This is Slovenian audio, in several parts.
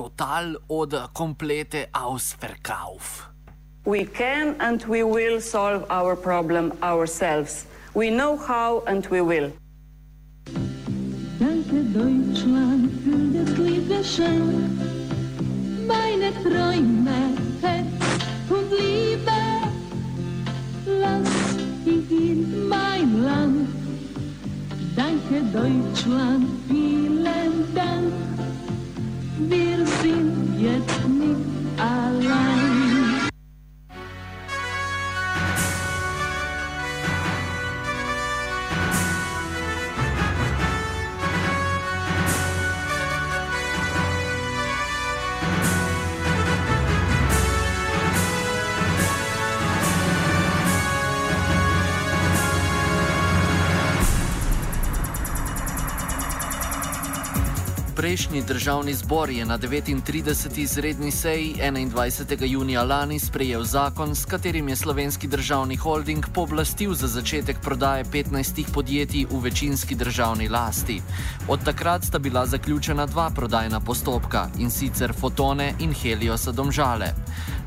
Total od komplete Ausverkauf. We can and we will solve our problem ourselves. We know how and we will. Danke Deutschland für das liebe Schenk. Meine Träume, Herz und Liebe. Lass ich in mein Land. Danke Deutschland. Wir sind jetzt nicht allein. Prejšnji državni zbor je na 39. izredni seji 21. junija lani sprejel zakon, s katerim je slovenski državni holding pooblastil za začetek prodaje 15 podjetij v večinski državni lasti. Od takrat sta bila zaključena dva prodajna postopka in sicer Fotone in Heliosa Domžale.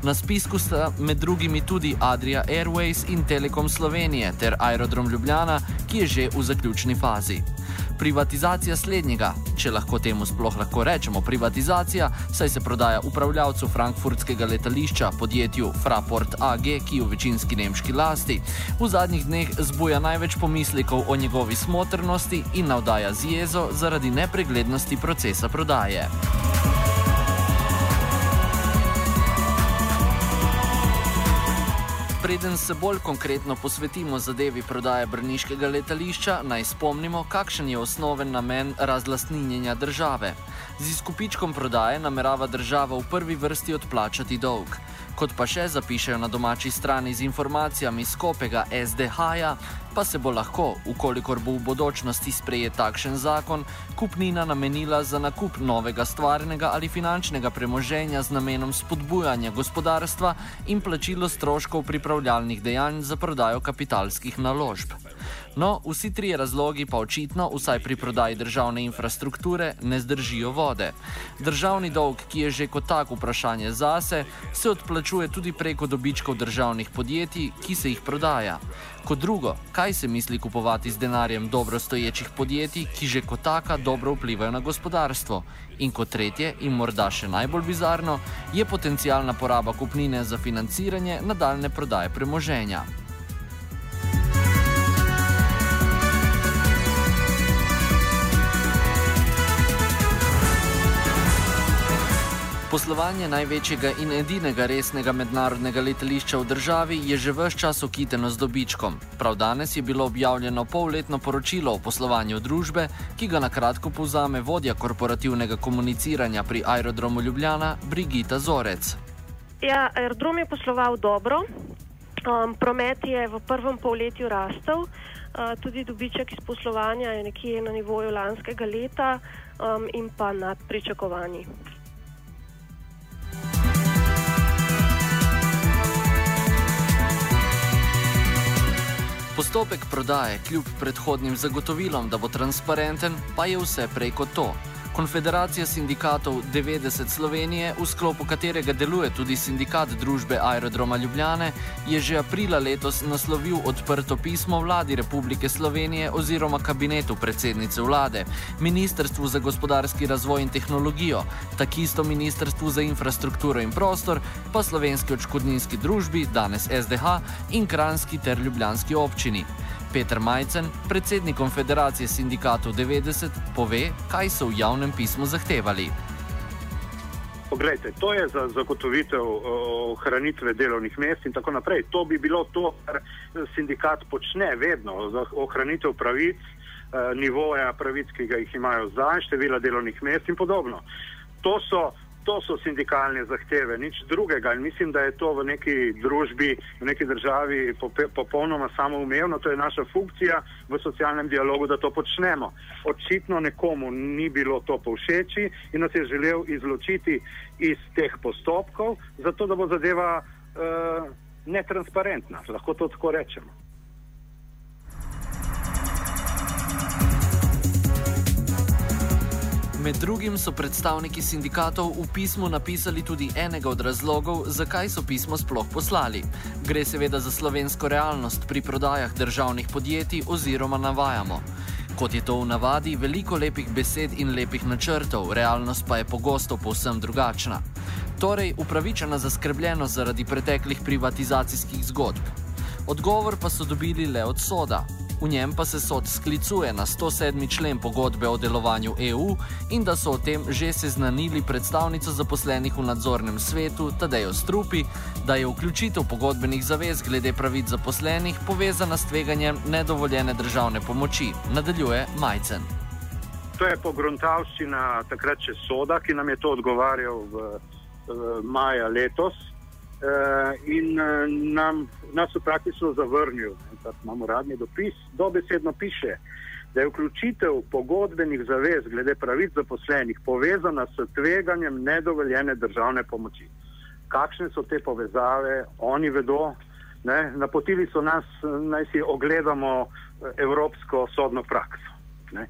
Na spisku sta med drugimi tudi Adria Airways in Telekom Slovenije ter Aerodrom Ljubljana, ki je že v zaključni fazi. Privatizacija slednjega, če lahko temu sploh lahko rečemo privatizacija, saj se prodaja upravljavcu frankfurtskega letališča podjetju Fraport AG, ki je v večinski nemški lasti, v zadnjih dneh zbuja največ pomislekov o njegovi smotrnosti in navdaja z jezo zaradi nepreglednosti procesa prodaje. Preden se bolj konkretno posvetimo zadevi prodaje brniškega letališča, naj spomnimo, kakšen je osnoven namen razlastninjenja države. Z izkupičkom prodaje namerava država v prvi vrsti odplačati dolg. Kot pa še zapišajo na domači strani z informacijami skopega SDH-ja, pa se bo lahko, ukolikor bo v bodočnosti sprejet takšen zakon, kupnina namenila za nakup novega stvarnega ali finančnega premoženja z namenom spodbujanja gospodarstva in plačilo stroškov pripravljalnih dejanj za prodajo kapitalskih naložb. No, vsi trije razlogi pa očitno, vsaj pri prodaji državne infrastrukture, ne zdržijo vode. Državni dolg, ki je že kot tak vprašanje zase, se odplačuje tudi preko dobičkov državnih podjetij, ki se jih prodaja. Kot drugo, kaj se misli kupovati z denarjem dobro stoječih podjetij, ki že kot taka dobro vplivajo na gospodarstvo? In kot tretje, in morda še najbolj bizarno, je potencijalna poraba kupnine za financiranje nadaljne prodaje premoženja. Poslovanje največjega in edinega resnega mednarodnega letališča v državi je že vse čas okiteno z dobičkom. Prav danes je bilo objavljeno polletno poročilo o poslovanju družbe, ki ga na kratko povzame vodja korporativnega komuniciranja pri aerodromu Ljubljana Brigita Zorec. Ja, aerodrom je posloval dobro, um, promet je v prvem polletju rastel, uh, tudi dobiček iz poslovanja je nekje na nivoju lanskega leta um, in pa nad pričakovanji. Postopek prodaje, kljub predhodnim zagotovilom, da bo transparenten, pa je vse prej kot to. Konfederacija sindikatov 90 Slovenije, v sklopu katerega deluje tudi sindikat družbe Aerodroma Ljubljane, je že aprila letos naslovil odprto pismo vladi Republike Slovenije oziroma kabinetu predsednice vlade, Ministrstvu za gospodarski razvoj in tehnologijo, takisto Ministrstvu za infrastrukturo in prostor, pa slovenski odškodninski družbi, danes SDH in kranski ter ljubljanski občini. Peter Majcen, predsednik Konfederacije sindikatov 90, pove, kaj so v javnem pismu zahtevali. Poglejte, to je za zagotovitev ohranitve delovnih mest in tako naprej. To bi bilo to, kar sindikat počne vedno, za ohranitev pravic, eh, nivoja pravic, ki ga jih imajo zdaj, števila delovnih mest in podobno. To so, to so sindikalne zahteve, nič drugega. In mislim, da je to v neki družbi, v neki državi popolnoma samoumevno. To je naša funkcija v socialnem dialogu, da to počnemo. Očitno nekomu ni bilo to povšeči in nas je želel izločiti iz teh postopkov, zato da bo zadeva uh, netransparentna. Lahko to tako rečemo. Med drugim so predstavniki sindikatov v pismu napisali tudi enega od razlogov, zakaj so pismo sploh poslali. Gre seveda za slovensko realnost pri prodajah državnih podjetij oziroma navajamo. Kot je to v navadi, veliko lepih besed in lepih načrtov, realnost pa je pogosto povsem drugačna. Torej, upravičena zaskrbljenost zaradi preteklih privatizacijskih zgodb. Odgovor pa so dobili le od soda, V njem pa se sod sklicuje na 107. člen pogodbe o delovanju EU in da so o tem že seznanili predstavnico zaposlenih v nadzornem svetu Tadejo Strupi, da je vključitev pogodbenih zavez glede pravic zaposlenih povezana s tveganjem nedovoljene državne pomoči, nadaljuje Majcen. To je pogruntavščina takrat še soda, ki nam je to odgovarjal v, v maja letos uh, in uh, nam, nas je praktično zavrnil tako imamo radni dopis, dobesedno piše, da je vključitev pogodbenih zavez glede pravic zaposlenih povezana s tveganjem nedovoljene državne pomoči. Kakšne so te povezave, oni vedo. Ne? Napotili so nas, naj si ogledamo evropsko sodno prakso. Ne?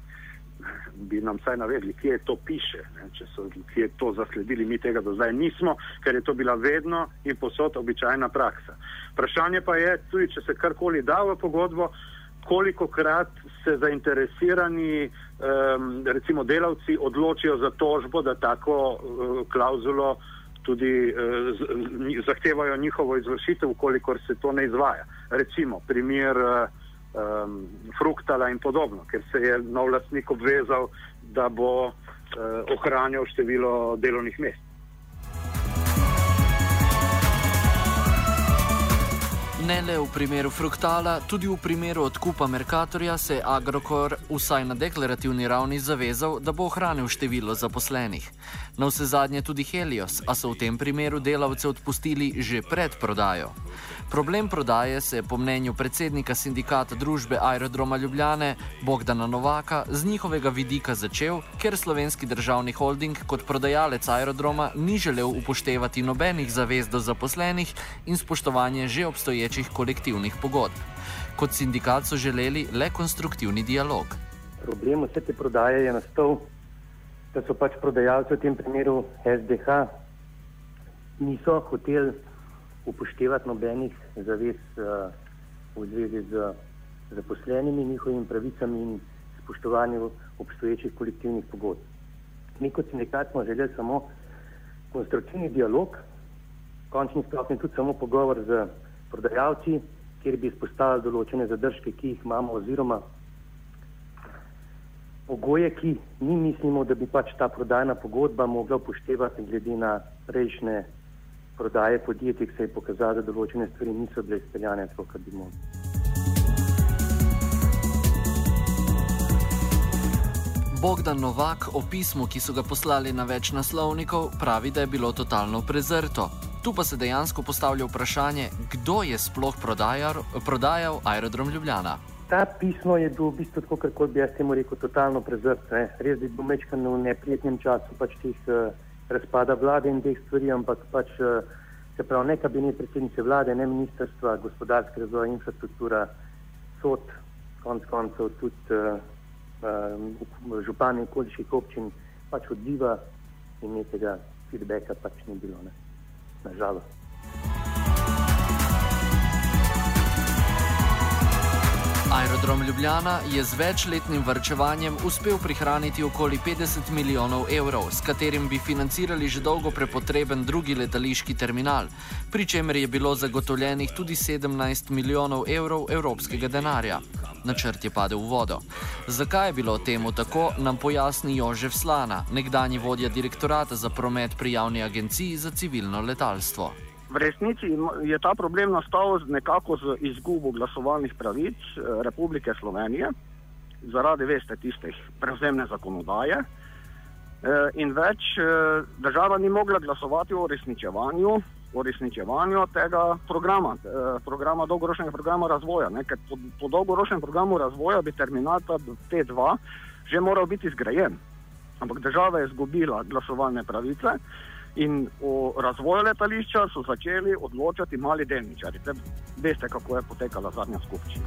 Bi nam vsaj navedli, kje to piše, ne? če so kje to zasledili, mi tega do zdaj nismo, ker je to bila vedno in posod običajna praksa. Vprašanje pa je tudi, če se karkoli da v pogodbo, koliko krat se zainteresirani um, recimo delavci odločijo za tožbo, da tako uh, klauzulo tudi uh, zahtevajo njihovo izvršitev, kolikor se to ne izvaja. Recimo primer um, fruktala in podobno, ker se je nov lastnik obvezal, da bo uh, ohranjal število delovnih mest. Ne le v primeru Fruktala, tudi v primeru odkupa Merkatorja se je Agrokor vsaj na deklarativni ravni zavezal, da bo ohranil število zaposlenih. Na vse zadnje tudi Helios, a so v tem primeru delavce odpustili že pred prodajo. Problem prodaje se je po mnenju predsednika sindikata družbe Aerodroma Ljubljane Bogdana Novaka z njihovega vidika začel, ker slovenski državni holding kot prodajalec aerodroma ni želel upoštevati nobenih zavez do zaposlenih in spoštovanje že obstoječih kolektivnih pogodb. Kot sindikat so želeli le konstruktivni dialog. Problem vse te prodaje je nastal, da so pač prodajalci v tem primeru SDH niso hoteli upoštevati nobenih zavez uh, v zvezi z zaposlenimi, njihovimi pravicami in spoštovanjem obstoječih kolektivnih pogodb. Mi kot sindikat smo želeli samo konstruktivni dialog, končni stopni tudi samo pogovor z prodajalci, kjer bi izpostavili določene zadržke, ki jih imamo oziroma pogoje, ki mi mislimo, da bi pač ta prodajna pogodba mogla upoštevati glede na prejšnje prodaje podjetij, se je pokazalo, da določene stvari niso bile izpeljane tako, kot bi mogli. Bogdan Novak o pismu, ki so ga poslali na več naslovnikov, pravi, da je bilo totalno prezrto. Tu pa se dejansko postavlja vprašanje, kdo je sploh prodajal, prodajal aerodrom Ljubljana. Ta pismo je bil v bistvu, kako bi jaz temu rekel, totalno prezrt. Ne. Res je bil mečkan v neprijetnem času pač tih uh, razpada vlade in teh stvari, ampak pač eh, se pravi ne kabinet predsednice vlade, ne ministrstva, gospodarske razvoja, infrastruktura, sod, konc koncev tudi uh, uh, župani okoliških občin, pač odziva in nekega feedbacka pač ni bilo, nažalost. Aerodrom Ljubljana je z večletnim vrčevanjem uspel prihraniti okoli 50 milijonov evrov, s katerim bi financirali že dolgo prepotreben drugi letališki terminal, pri čemer je bilo zagotovljenih tudi 17 milijonov evrov evropskega denarja. Načrt je padel v vodo. Zakaj je bilo temu tako, nam pojasni Jožef Slana, nekdani vodja direktorata za promet pri javni agenciji za civilno letalstvo. V resnici je ta problem nastal z nekako z izgubo glasovalnih pravic eh, Republike Slovenije zaradi, veste, tistih prevzemne zakonodaje. Eh, in več eh, država ni mogla glasovati o uresničevanju, uresničevanju tega programa, programa dolgoročnega programa razvoja. Ne? Ker po, po dolgoročnem programu razvoja bi terminal T2 že moral biti zgrajen. Ampak država je izgubila glasovalne pravice. In o razvoju letališča so začeli odločati mali delničari. Veste, kako je potekala zadnja skupščina.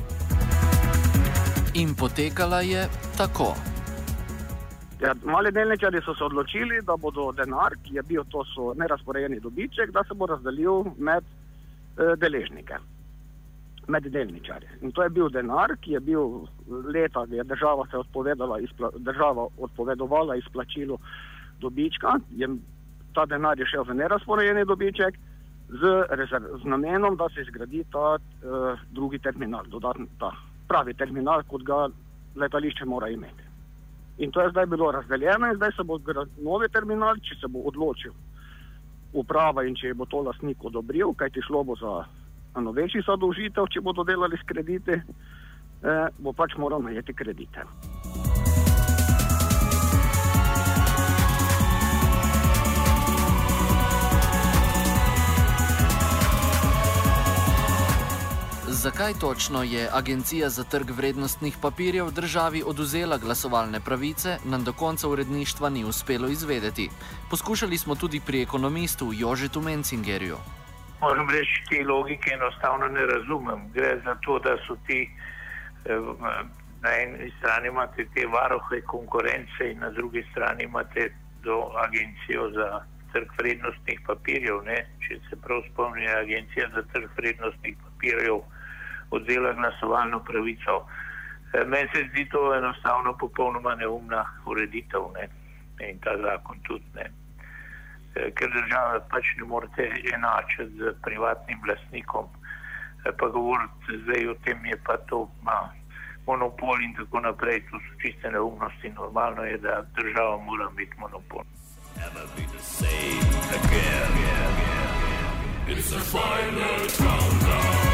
In potekala je tako. Ja, mali delničari so se odločili, da bodo denar, ki je bil to nerazporejeni dobiček, da se bo razdelil med eh, deležnike, med delničarje. In to je bil denar, ki je bil leta, ki je država se odpovedala, izpla, država odpovedovala izplačilu dobička. Je, ta denar je šel v nerazporejeni dobiček z, z namenom, da se zgradi ta uh, drugi terminal, dodatni ta pravi terminal, kot ga letališče mora imeti. In to je zdaj bilo razdeljeno in zdaj se bo zgradil novi terminal, če se bo odločil uprava in če bo to lastnik odobril, kajti šlo bo za eno večji zadolžitev, če bodo delali s krediti, eh, bo pač moral najeti kredite. Zakaj točno je Agencija za trg vrednostnih papirjev državi oduzela glasovalne pravice, nam do konca uredništva ni uspelo izvedeti. Poskušali smo tudi pri ekonomistu Jožetu Mencingerju. Moram reči, te logike enostavno ne razumem. Gre za to, da so ti eh, na eni strani imate te varohe konkurence in na drugi strani imate do agencijo za trg vrednostnih papirjev. Ne? Če se prav spomni, agencija za trg vrednostnih papirjev odzela glasovalno pravico. E, meni se zdi to enostavno popolnoma neumna ureditev ne? in ta zakon tudi ne. E, ker države pač ne morete enačiti z privatnim lastnikom, e, pa govoriti zdaj o tem je pa to ma, monopol in tako naprej, to so čiste neumnosti. Normalno je, da država mora imeti monopol. It's a final countdown.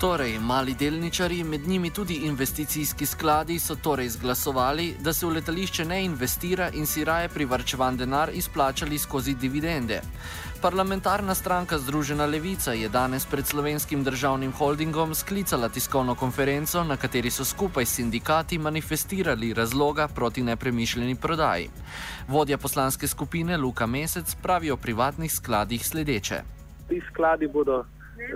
Torej, mali delničari, med njimi tudi investicijski skladi, so torej izglasovali, da se v letališče ne investira in si raje privrčevan denar izplačali skozi dividende. Parlamentarna stranka Združena levica je danes pred slovenskim državnim holdingom sklicala tiskovno konferenco, na kateri so skupaj s sindikati manifestirali razloga proti nepremišljeni prodaji. Vodja poslanske skupine Luka Mesec pravi o privatnih skladih sledeče. Ti skladi bodo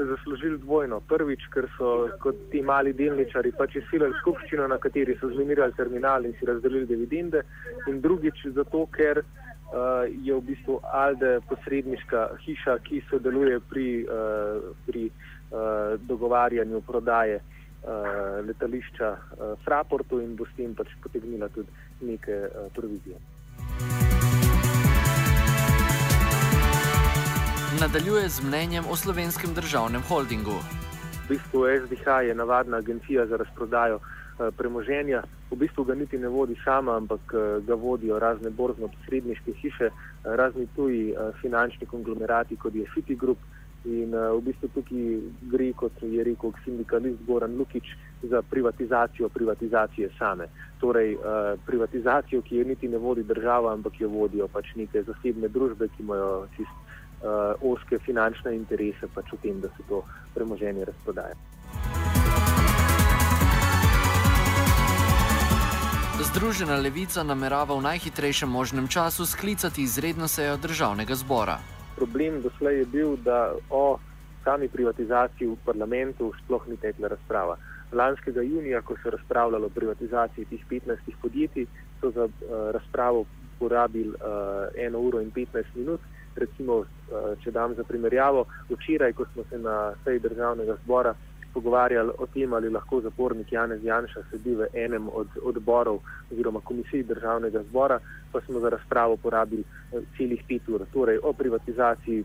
zaslužili dvojno. Prvič, ker so kot ti mali delničari pač izsilili skupščino, na kateri so zlimirali terminal in si razdelili dividende. In drugič, zato ker uh, je v bistvu Alde posredniška hiša, ki sodeluje pri, uh, pri uh, dogovarjanju prodaje uh, letališča uh, Fraportu in bo s tem pač potegnila tudi neke uh, provizije. Nadaljuje z mnenjem o slovenskem državnem holdingu. V bistvu SDH je navadna agencija za razprodajo eh, premoženja. V bistvu ga niti ne vodi sama, ampak eh, ga vodijo razne borzno-posredniške hiše, eh, razni tuji finančni konglomerati, kot je Citigroup. In v bistvu tukaj gre, kot je rekel sindikalist Goran Lukič, za privatizacijo privatizacije same. Torej, privatizacijo, ki jo niti ne vodi država, ampak jo vodijo pač neke zasebne družbe, ki imajo čisto uh, oske finančne interese pač v tem, da se to premoženje razprodaja. Združena levica namerava v najhitrejšem možnem času sklicati izredno sejo državnega zbora. Problem doslej je bil, da o sami privatizaciji v parlamentu sploh ni tekla razprava. Lanskega junija, ko se je razpravljalo o privatizaciji teh 15 podjetij, so za uh, razpravo porabili uh, 1 uro in 15 minut. Recimo, uh, če dam za primerjavo, včeraj, ko smo se na seji državnega zbora pogovarjali o tem, ali lahko zapornik Janez Janša sedi v enem od odborov oziroma komisij državnega zbora, pa smo za razpravo porabili uh, celih pet ur, torej o privatizaciji.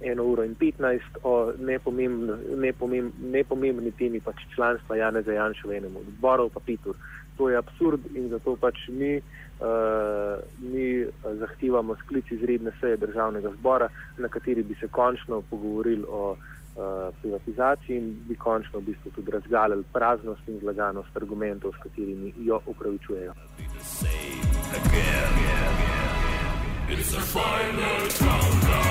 1 uro in 15 o nepomembni, nepomembni, nepomembni temi pač članstva Janeza Janša v enem od odborov, pa Pitur. To je absurd in zato pač mi, uh, mi zahtevamo sklic izredne seje državnega zbora, na kateri bi se končno pogovorili o uh, privatizaciji in bi končno v bistvu tudi razgalili praznost in zlaganost argumentov, s katerimi jo upravičujejo. It's a final countdown.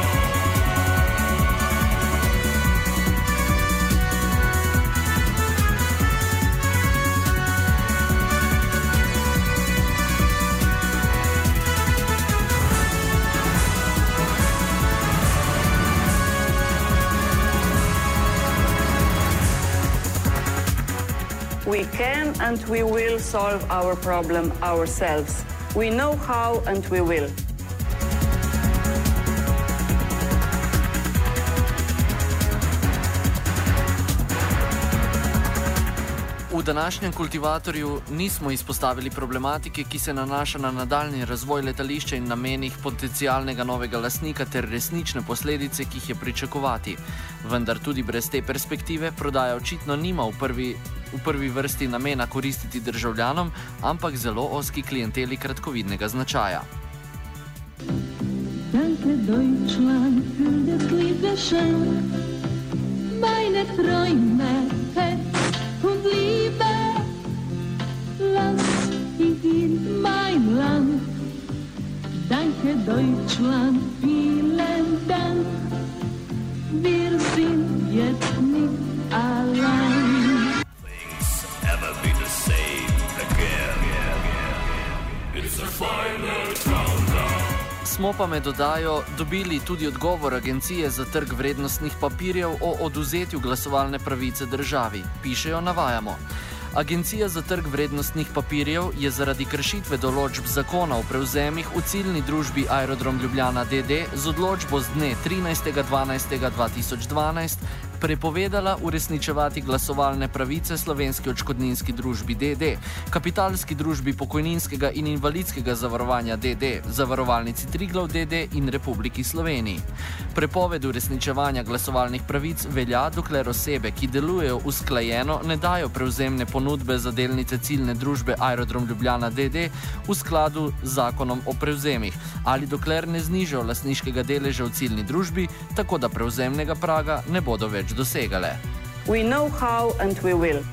We can and we will solve our problem ourselves. We know how and we will. V današnjem kultivatorju nismo izpostavili problematike, ki se nanaša na nadaljni razvoj letališča in namenih potencialnega novega lasnika ter resnične posledice, ki jih je pričakovati. Vendar tudi brez te perspektive prodaja očitno nima v prvi, v prvi vrsti namena koristiti državljanom, ampak zelo oski klienteli kratkovidnega značaja. Danke, Deutschland, für das liebe Schön, meine Träume in mein Land. Danke, Deutschland, vielen Dank. Wir sind jetzt nicht allein. ever be the same again. It's a final countdown. Smo pa med dodajo dobili tudi odgovor Agencije za trg vrednostnih papirjev o oduzetju glasovalne pravice državi. Pišejo, navajamo. Agencija za trg vrednostnih papirjev je zaradi kršitve določb zakona o prevzemih v ciljni družbi Aerodrom Ljubljana DD z odločbo z dne 13.12.2012 prepovedala uresničevati glasovalne pravice slovenski odškodninski družbi DD, kapitalski družbi pokojninskega in invalidskega zavarovanja DD, zavarovalnici Triglav DD in Republiki Sloveniji. Prepoved uresničevanja glasovalnih pravic velja, dokler osebe, ki delujejo usklajeno, ne dajo prevzemne ponudbe za delnice ciljne družbe Aerodrom Ljubljana DD v skladu z zakonom o prevzemih ali dokler ne znižajo lasniškega deleža v ciljni družbi, tako da prevzemnega praga ne bodo več dosegale. We know how and we will.